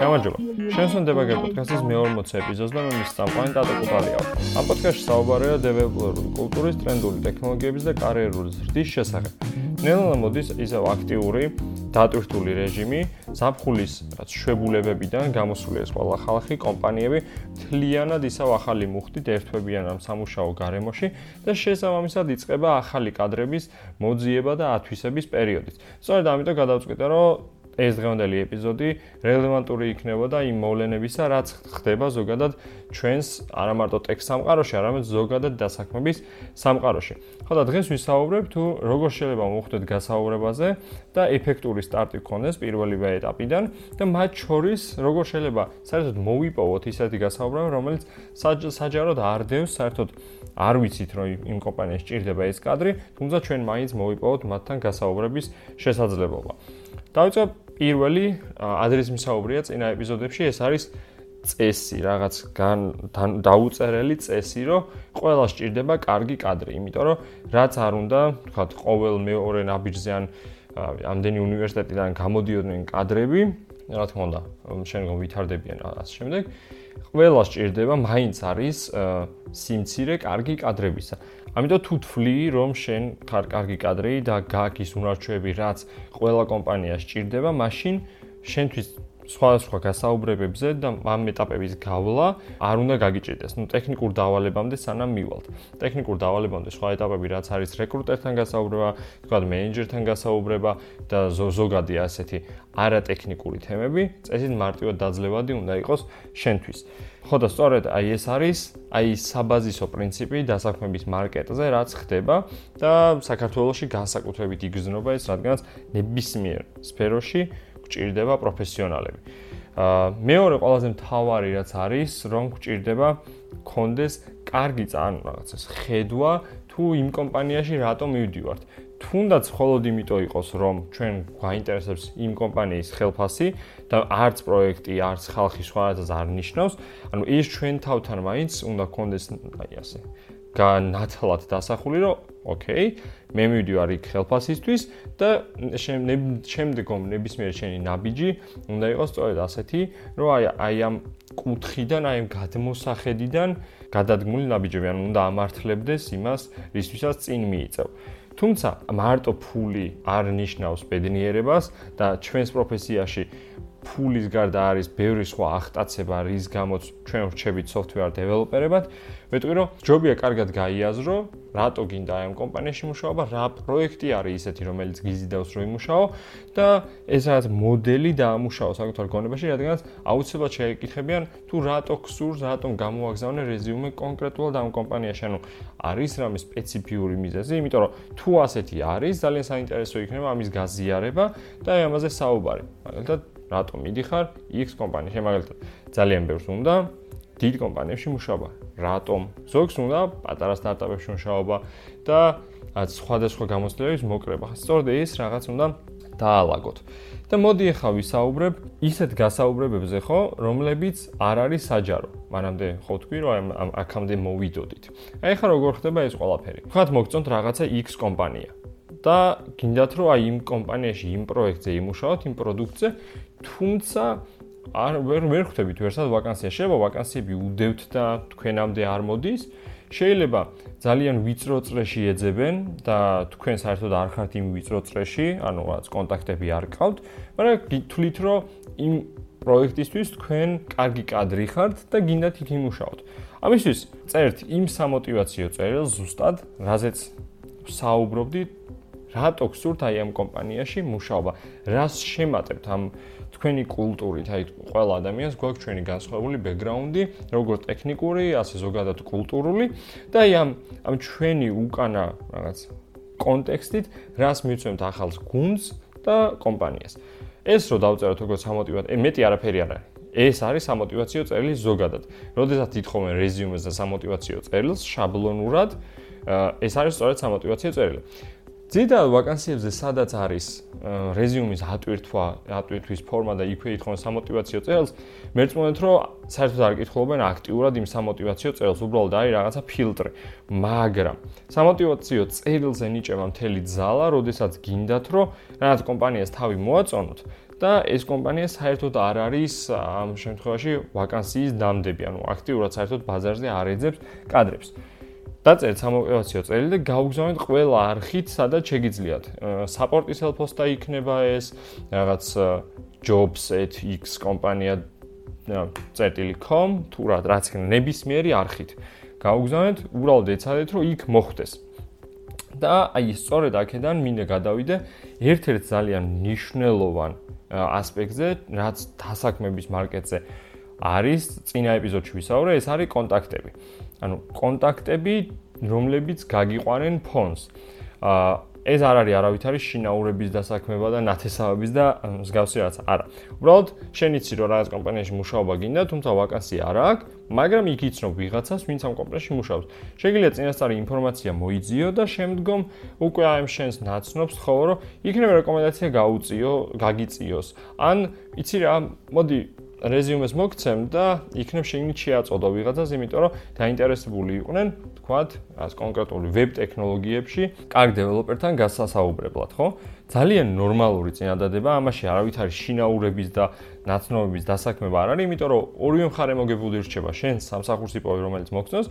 გამარჯობა. შენსონდება გეპოდკასტის მე-40 ეპიზოდს და მე მის სამყარო ტატო კუპალია. ამ პოდკასტში საუბარია დეველოპერული კულტურის, ტრენდული ტექნოლოგიების და კარიერული ზრდის შესახებ. ნელა მოდის ისევ აქტიური დატვირთული რეჟიმი, საფხულის რაც შვებულებებიდან გამოსული ეს ყველა ხალხი, კომპანიები თლიანად ისევ ახალი მუხტით ერთვებიან ამ სამუშაო გარემოში და შესაბამისად იწყება ახალი კადრების მოძიება და ათვისების პერიოდი. სწორედ ამიტომ გადავწყვიტე, რომ ეს დღევანდელი ეპიზოდი რელევანტური იქნებოდა იმ მოვლენებისა, რაც ხდება ზოგადად ჩვენს არა მარტო ტექს სამყაროში, არამედ ზოგადად დასაქმების სამყაროში. ხო და დღეს ვისაუბრებ თუ როგორ შეიძლება მოხდეთ გასაუბრებაზე და ეფექტური სტარტი გქონდეს პირველივე ეტაპიდან და მათ შორის როგორ შეიძლება საერთოდ მოვიპოვოთ ისეთი გასაუბრება, რომელიც საჯაროდ არ დევს საერთოდ არ ვიცით რომ იმ კომპანიაში ჭირდება ეს კადრი, თუმცა ჩვენ მაინც მოვიპოვოთ მათთან გასაუბრების შესაძლებლობა. დავიწყებ პირველი ადრეს მისაუბრია წინა ეპიზოდებში ეს არის წესი, რაღაც დაუწერელი წესი, რომ ყველა სჭირდება კარგი კადრი, იმიტომ რომ რაც არ უნდა, თქვა ყოველ მეორე ნაბიჯზე ან ამდენი უნივერსიტეტიდან გამოდიოდნენ კადრები, რა თქმა უნდა, შენ ვითარდებიან ასე შემდეგ. ყველა სჭირდება, მაინც არის სიმცირე კარგი კადრებისა. ამიტომ თუ თვლი, რომ შენ ხარ კარგი კადრი და გაქვს უნარჩვები, რაც ყველა კომპანიას სჭირდება, მაშინ შენთვის სხვადასხვა გასაუბრებებზე და ამ ეტაპების გავლა არ უნდა გაგიჭირდეს. ნუ ტექნიკურ დავალებამდე სანამ მივალთ. ტექნიკურ დავალებამდე სხვა ეტაპები რაც არის რეკრუტერთან გასაუბრება, თქვა მენეჯერთან გასაუბრება და ზოგადი ასეთი არატექნიკური თემები, წესით მარტივად დაძლევადი უნდა იყოს შენთვის. ხო და სწორედ აი ეს არის აი საბაზისო პრინციპი დასაქმების მარკეტზე, რაც ხდება და საქართველოსში განსაკუთრებით იგრძნობა ეს, რადგანაც ნებისმიერ სფეროში გჭირდება პროფესიონალები. აა მეორე ყველაზე მთავარი რაც არის, რომ გჭირდება კონდეს კარგი წან რაღაცას ხედვა თუ იმ კომპანიაში რატომ მივდივართ. თუნდაც მხოლოდ იმიტომ იყოს, რომ ჩვენ გვაინტერესებს იმ კომპანიის ხელფასი და არც პროექტი, არც ხალხი სხვაადასხვა არ ნიშნავს, ანუ ის ჩვენ თავთან მაინც უნდა კონდეს აი ასე განათლად დასახული, რომ ოკეი, მე მივიდივარ იქ ხელფასისთვის და შემდგომ ნებისმიერ შენი ნაბიჯი უნდა იყოს სწორედ ასეთი, რომ აი აი ამ კუთხიდან, აი ამ გადმოსახედიდან გადადგმული ნაბიჯები, ანუ უნდა ამართლებდეს იმას, რისთვისაც წინ მიიწევ. თუმცა მარტო ფული არ ნიშნავს ბედნიერებას და ჩვენს პროფესიაში ფულის გარდა არის ბევრი სხვა ახტაცება, რის გამოც ჩვენ ვრჩებით software developer-ებად. მეტყვი რომ ჯობია კარგად გაიაზრო, რატო გინდა ამ კომპანიაში მუშაობა, რა პროექტი არის ისეთი, რომელიც გიზიდავს რომ იმუშაო და ეს რაც მოდელი დაამუშაო საკუთარ გონებაში, რადგანაც აუცილებლად შეეკითხებიან თუ რატო გსურს, რატომ გამოაგზავნე რეზიუმე კონკრეტულად ამ კომპანიაში. ანუ არის რამე სპეციფიური მიზეზი, იმიტომ რომ თუ ასეთი არის, ძალიან საინტერესო იქნება ამის გაზიარება და აი ამაზე საუბარი. მაგალითად რატომ მიდიხარ? X კომპანიაში მაგალითად ძალიან ბევრს უნდა დიდ კომპანიებში მუშაობა. რატომ? ზოგს უნდა პატარა სტარტაპებში მუშაობა და სხვადასხვა გამოცდილების მოკრება სწორედ ეს რაღაც უნდა დაალაგოთ. და მოდი ახლა ვისაუბრებ ისეთ გასაუბრებებზე ხო რომლებიც არ არის საჯარო. მანამდე ხო თქვი რომ ამ აქამდე მოვიდოდით. აი ახლა როგორ ხდება ეს ყველაფერი. ხათ მოგწონთ რაღაცა X კომპანია და გინდათ რომ აი იმ კომპანიაში იმ პროექტზე იმუშაოთ იმ პროდუქტზე თუმცა არ ვერ ვერ ხვდებით ვერსად ვაკანსია. შეიძლება ვაკანსიები უდევთ და თქვენამდე არ მოდის. შეიძლება ძალიან ვიწრო წრეში ეძებენ და თქვენ საერთოდ არ ხართ იმ ვიწრო წრეში, ანუ რაც კონტაქტები არ გყავთ, მაგრამ გითვლით რომ იმ პროექტისთვის თქვენ კარგი კადრი ხართ და გინდათ იქ იმუშაოთ. ამისთვის წერთ იმ სამოტივაციო წერილს ზუსტად, რაზეც საუბრობდი, რატო გსურთ აი ამ კომპანიაში მუშაობა, რას შემატებთ ამ თქვენი კულტურით, აი ყველა ადამიანს გვაქვს ჩვენი განსხვავებული ბექგრაუნდი, როგორც ტექნიკური, ასე ზოგადად კულტურული და აი ამ ამ ჩვენი უკანა რაღაც კონტექსტით, რას მივცემთ ახალს გუნდს და კომპანიას. ეს რო დავწეროთ როგორც სამოტივაციო, მეტი არაფერი არ არის. ეს არის სამოტივაციო წერილი ზოგადად. როდესაც ითხოვენ რეზიუმეს და სამოტივაციო წერილს შაბლონურად, ეს არის სწორედ სამოტივაციო წერილი. ძირითადად ვაკანსიებზე სადაც არის რეზიუმის ატვირთვა, ატვირთვის ფორმა და იქვე ითხოვენ სამოტივაციო წერილს, მერწმუნეთ რომ საერთოდ არ კითხულობენ აქტიურად იმ სამოტივაციო წერილს, უბრალოდ არის რაღაცა ფილტრი. მაგრამ სამოტივაციო წერილზე ნიჭება მთელი ძალა, როდესაც გინდათ რომ რაღაც კომპანიას თავი მოაწონოთ და ეს კომპანია საერთოდ არ არის ამ შემთხვევაში ვაკანსიის დამდები, ანუ აქტიურად საერთოდ ბაზარზე არ ეძებს კადრებს. დაწერთ სამოტივაციო წერილი და გაუგზავნეთ ყველა არხით, სადაც შეგიძლიათ. საპორტის ელფოსტა იქნება ეს, რაღაც jobs@x კომპანია .com თუ რა რაც იქნება ნებისმიერი არხით. გაუგზავნეთ, უბრალოდ ეცადეთ, რომ იქ მოხვდეს. და აი სწორედ აქედან მინდა გადავიდე ერთ-ერთ ძალიან მნიშვნელოვან ასპექტზე, რაც დასაქმების მარკეტზე არის წინა ეპიზოდში ვისაუბრე, ეს არის კონტაქტები. ანუ კონტაქტები, რომლებიც გაგიყვანენ ფონს. აა ეს არ არის არავითარი შინაურების დასაქმება და ნათესავების და მსგავსი რაც არა. უბრალოდ შენ იცი რომ რაღაც კომპანიაში მუშაობა გინდა, თუმცა ვაკანსია არ აქვს, მაგრამ იქ იცნობ ვიღაცას, ვინც ამ კომპანიაში მუშაობს. შეგიძლია წინასწარი ინფორმაცია მოიძიო და შემდგომ უკვე ამ შენს ნაცნობს ხო რომ იქნება რეკომენდაცია გაუწიო, გაგიწიოს. ან იცი რა, მოდი რეზიუმეს მოგცემ და იქნებ შეგნით შეაწოდო ვიღაცას, იმიტომ რომ დაინტერესებული იყვნენ, თქვათ, ას კონკრეტული ვებ ტექნოლოგიებში, კარგ დეველოპერთან გასასაუბრებლად, ხო? ძალიან ნორმალური წინადადება, ამაში არავითარი შინაურების და ნაცნობების დასაქმება არ არის, იმიტომ რომ ორივე მხარე მოგებული რჩება შენ სამსახურს იპოვე, რომელიც მოგცნობს,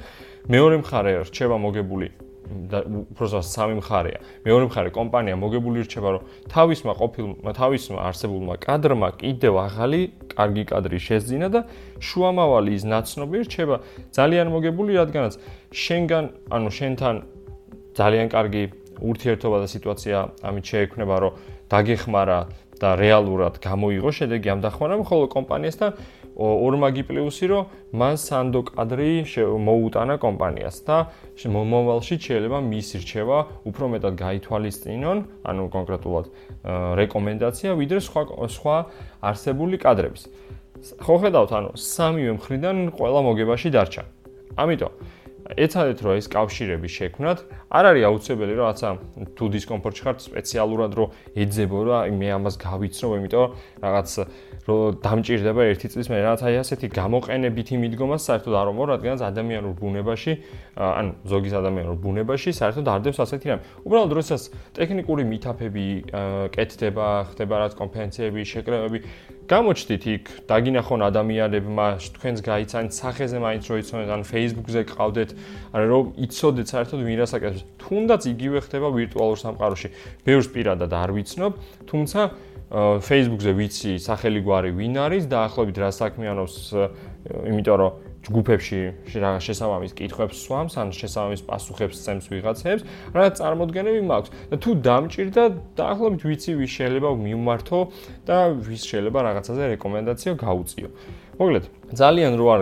მეორე მხარე რჩება მოგებული უბრალოდ სამი მხარეა. მეორე მხარე კომპანია მოგებული რჩება, რომ თავისმა ყოფილ თავისმა არსებულმა კადრმა კიდევ ახალი კარგი კადრი შეძინა და შუამავალი ის ნაცნობი რჩება ძალიან მოგებული, რადგანაც შენგან, ანუ შენთან ძალიან კარგი ურთიერთობა და სიტუაცია ამით შეექმნება, რომ დაგეხმარა და რეალურად გამოიღო შედეგი ამ დახმარებამ, ხოლო კომპანიასთან ორმაგი პლუსი რომ მან სანდო კადრი მოუტანა კომპანიას და მომავალში შეიძლება მის რჩევა უფრო მეტად გაითვალისწინონ, ანუ კონკრეტულად რეკომენდაცია ვიდრე სხვა სხვა არსებული კადრების. ხო ხედავთ, ანუ სამივე მხრიდან ყველა მოგებაში დარჩა. ამიტომ ეცადეთ რომ ეს კავშირები შექმნათ, არ არის აუცილებელი რომ რაცა თუ დისკომფორტში ხართ სპეციალურად რომ ეძებო რა, მე ამას გავიცნობ, იმიტომ რაღაც რომ დამჭირდება ერთი წლის მე რაღაც აი ასეთი გამოყენებითი მიდგომა საერთოდ არ მომორ, რადგანაც ადამიანურ ბუნებაში, ანუ ზოგის ადამიანურ ბუნებაში საერთოდ არ დევს ასეთი რამე. უბრალოდ როდესაც ტექნიკური მითაფები კეთდება, ხდება რაც კონფერენციები, შეკრებები, გამოჩდით იქ, დაგინახონ ადამიანებმა, თქვენს გაიცანთ სახეზე მაინც რო იცოდეთ, ან Facebook-ზე ყავდეთ, ანუ რომ იცოდეთ საერთოდ ვინ რასაკეთებს. თუნდაც იგივე ხდება ვირტუალურ სამყაროში. ბევრს პირადად არ ვიცნობ, თუმცა Facebook-ზე ვიცი სახელი გვარი ვინ არის და ახლობით რა საქმიანობს, იმიტომ რომ ჯგუფებში რაღაც შესაბამის კითხვებს სვამს, ან შესაბამის პასუხებს წემს ვიღაცებს, რა წარმოდგენები მაქვს. და თუ დამჭირდა, დაახლოებით ვიცი ვის შეიძლება მიმართო და ვის შეიძლება რაღაცაზე რეკომენდაცია გაუწიო. მოგლედ, ძალიან რო არ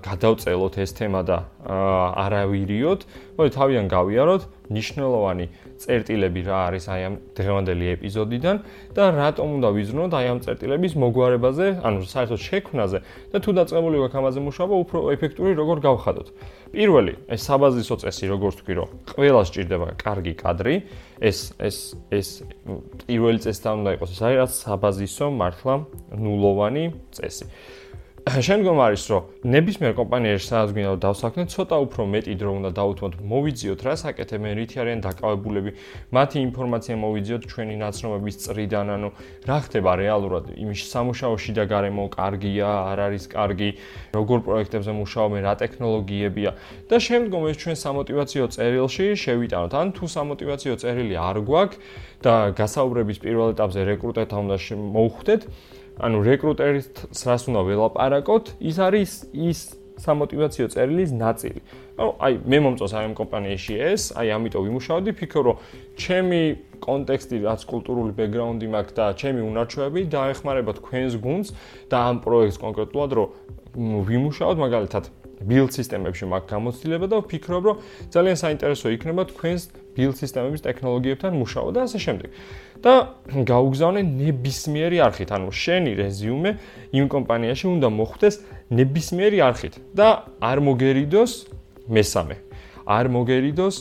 გადავწელოთ ეს თემა და არავირიოთ, მოდი თავიდან გავიაროთ ნიშნულოვანი წერტილები რა არის აი ამ დღევანდელი ეპიზოდიდან და რატომ უნდა ვიზრუნოთ აი ამ წერტილების მოგვარებაზე, ანუ საერთოდ შექმნაზე და თუ დაწყებული ვაქვს ამაზე მუშაობა, უფრო ეფექტური როგორ გავხადოთ. პირველი, ეს საბაზისო წესი, როგორც თქვი, რომ ყველა სჭირდება კარგი კადრი, ეს ეს ეს პირველი წესი უნდა იყოს, ეს არის საბაზისო მართლა ნულოვანი წესი. შემდგომ არის რომ ნებისმიერ კომპანიაში სადაც გინდა დავსაქმნეთ, ცოტა უფრო მეტი დრო უნდა დაუთმოთ, მოვიძიოთ რა საკეთებენ, რითი არიან დაკავებულები, მათი ინფორმაცია მოვიძიოთ ჩვენი ნაცნობების წრიდან, ანუ რა ხდება რეალურად? იმის სამუშაოში და გარემო კარგია, არ არის კარგი, როგორ პროექტებზე მუშაობენ, რა ტექნოლოგიებია? და შემდგომ ეს ჩვენ სამოტივაციო წერილში შევიტანოთ. ან თუ სამოტივაციო წერილი არ გვაქვს და გასაუბრების პირველ ეტაპზე რეკრუტერთან უნდა მოუხვდეთ, ანუ რეკრუტერის რას უნდა ველაპარაკოთ, ის არის ის სამოტივაციო წერილის ნაწილი. ანუ აი მე მომწონს აი ამ კომპანიაში ეს, აი ამიტომ ვიმუშავდი, ფიქრობ რომ ჩემი კონტექსტი, რაც კულტურული ბექგრაუნდი მაქვს და ჩემი უნარჩვევები დაეხმარება თქვენს გუნდს და ამ პროექტს კონკრეტულად რომ ვიმუშაოთ მაგალითად build სისტემებში მაქვს გამოცდილება და ვფიქრობ რომ ძალიან საინტერესო იქნება თქვენს build სისტემების ტექნოლოგიებთან მუშაობა და ასე შემდეგ. და გაუგზავნე ნებისმიერი არხით, ანუ შენი რეზიუმე იმ კომპანიაში უნდა მოხვდეს ნებისმიერი არხით და არ მოგერიდოს მესამე. არ მოგერიდოს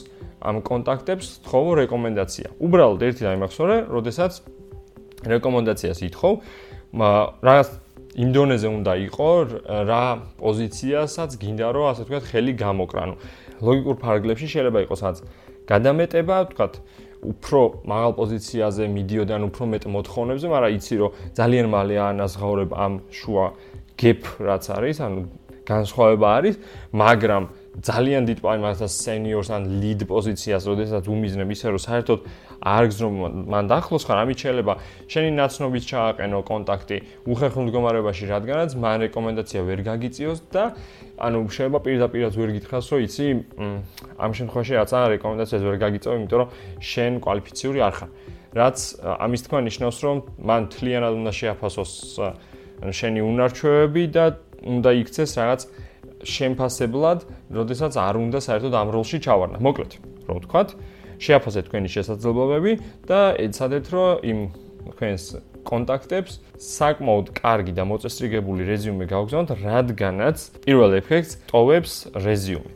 ამ კონტაქტებს თხოვო რეკომენდაცია. უბრალოდ ერთი და იმახსოვრე, როდესაც რეკომენდაციას ითხოვ, რაღაც იმ დონეზე უნდა იყო რა პოზიციასაც გინდა რომ ასე ვთქვათ ხელი გამოკრანო. ლოგიკურ ფარგლებში შეიძლება იყოს რაც გადამეტება, ვთქვათ, უფრო მაღალ პოზიციაზე მიდიოდან უფრო მეტ მოთხოვნებზე, მაგრამ იცი რომ ძალიან მალე აანაზღაურებ ამ შუა gap რაც არის, ანუ განსხვავება არის, მაგრამ ძალიან დიდ პაიმასთან სენიორს ან ლიდ პოზიციას, როდესაც უმიზნებ ისე რომ საერთოდ არ გზნობ მან დახლოს ხარ, ამით შეიძლება შენი ნაცნობით ჩააყენო კონტაქტი უხერხულ მდგომარეობაში, რადგანაც მან რეკომენდაცია ვერ გაგიწიოს და ანუ შეიძლება პირდაპირაც ვერ გითხრას, რომ იცი, ამ შემთხვევაში რაც არა რეკომენდაციას ვერ გაგიწევ, იმიტომ რომ შენ კვალიფიციური არ ხარ. რაც ამის თქმა ნიშნავს, რომ მან თლიანად უნდა შეაფასოს შენი უნარჩვევები და უნდა იქცეს რაღაც შემფასებლად, როდესაც არ უნდა საერთოდ ამ როლში ჩავარნა. მოკლედ, რო ვთქვათ, შეაფასეთ თქვენი შესაძლებლობები და ეცადეთ, რომ იმ თქვენს კონტაქტებს საკმაოდ კარგი და მოწესრიგებული რეზიუმე გავგზავნოთ, რადგანაც პირველ ეფექტს ტოვებს რეზიუმე.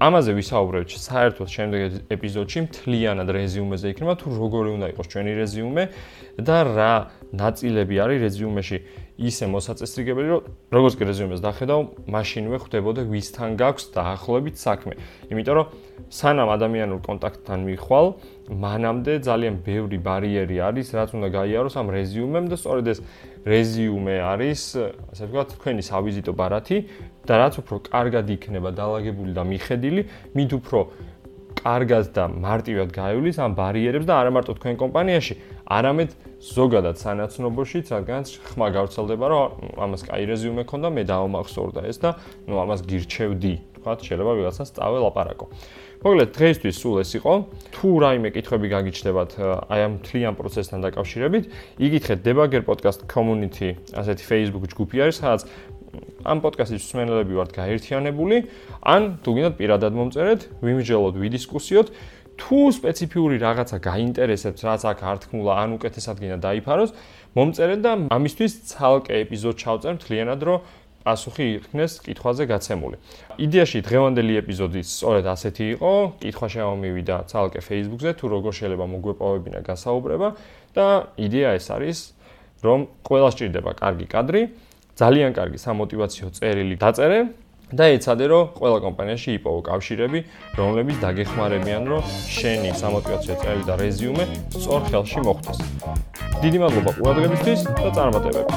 ამაზე ვისაუბრებთ საერთოდ შემდეგ ეპიზოდში მთლიანად რეზიუმეზე იქნება თუ როგორი უნდა იყოს ჩვენი რეზიუმე და რა ნაწილები არის რეზიუმეში ისე მოსაწესრიგებელი, რომ როგორც კი რეზიუმეს დახედავ, მაშინვე ხვდებოდე ვისთან გაქვს დაახლოებით საქმე. იმიტომ რომ სანამ ადამიანურ კონტაქტთან მიხვალ, მანამდე ძალიან ბევრი ბარიერი არის, რაც უნდა გაიაროს ამ რეზიუმემ და სწორედ ეს რეზიუმე არის, ასე ვთქვათ, თქვენი სავიზიტო ბარათი და რაც უფრო კარგად იქნება დაალაგებული და მიხედილი, მით უფრო კარგად და მარტივად გაივლის ამ ბარიერებს და არა მარტო თქვენ კომპანიაში, არამედ ზოგადად სანაცნობოში, რადგანაც ხმა გავრცელდება, რომ ამას კაი რეზიუმე ქონდა, მე დაომახსოვრდა ეს და ნუ ამას გირჩევდი, თქვა, შეიძლება ვიღაცას წავალ აპარაკო. მოგლეთ, დღეისთვის სულ ეს იყო. თუ რაიმე კითხვები გაგიჩნდებათ აი ამ თლიან პროცესთან დაკავშირებით, იგითხეთ Debugger Podcast Community, ასეთი Facebook ჯგუფი არის, სადაც ამ პოდკასტის მსმენელები ვართ გაერთიანებული, ან თუ გინდათ პირადად მომწერეთ, ვიმსჯელოთ, ვიდისკუსიოთ. თუ სპეციფიური რაღაცა გაინტერესებს, რაც აქ არ თქმულა, ან უკეთესად გინდა დაიფაროს, მომწერეთ და ამისთვის ცალკე ეპიზოდ ჩავწერ მთლიანად, რომ პასუხი იქნეს კითხვაზე გაცემული. იდეაში დღევანდელი ეპიზოდი სწორედ ასეთი იყო, კითხვა შემომივიდა ცალკე Facebook-ზე, თუ როგორ შეიძლება მოგვეპოვებინა გასაუბრება და იდეა ეს არის, რომ ყველა სჭირდება კარგი კადრი, ძალიან კარგი სამოტივაციო წერილი დაწერე და ეცადე რომ ყველა კომპანიაში იპოვო კავშირები, რომლებიც დაგეხმარებიან, რომ შენი სამოტივაციო წელი და რეზიუმე სწორ ხელში მოხვდეს. დიდი მადლობა ყურადღებისთვის და წარმატებები.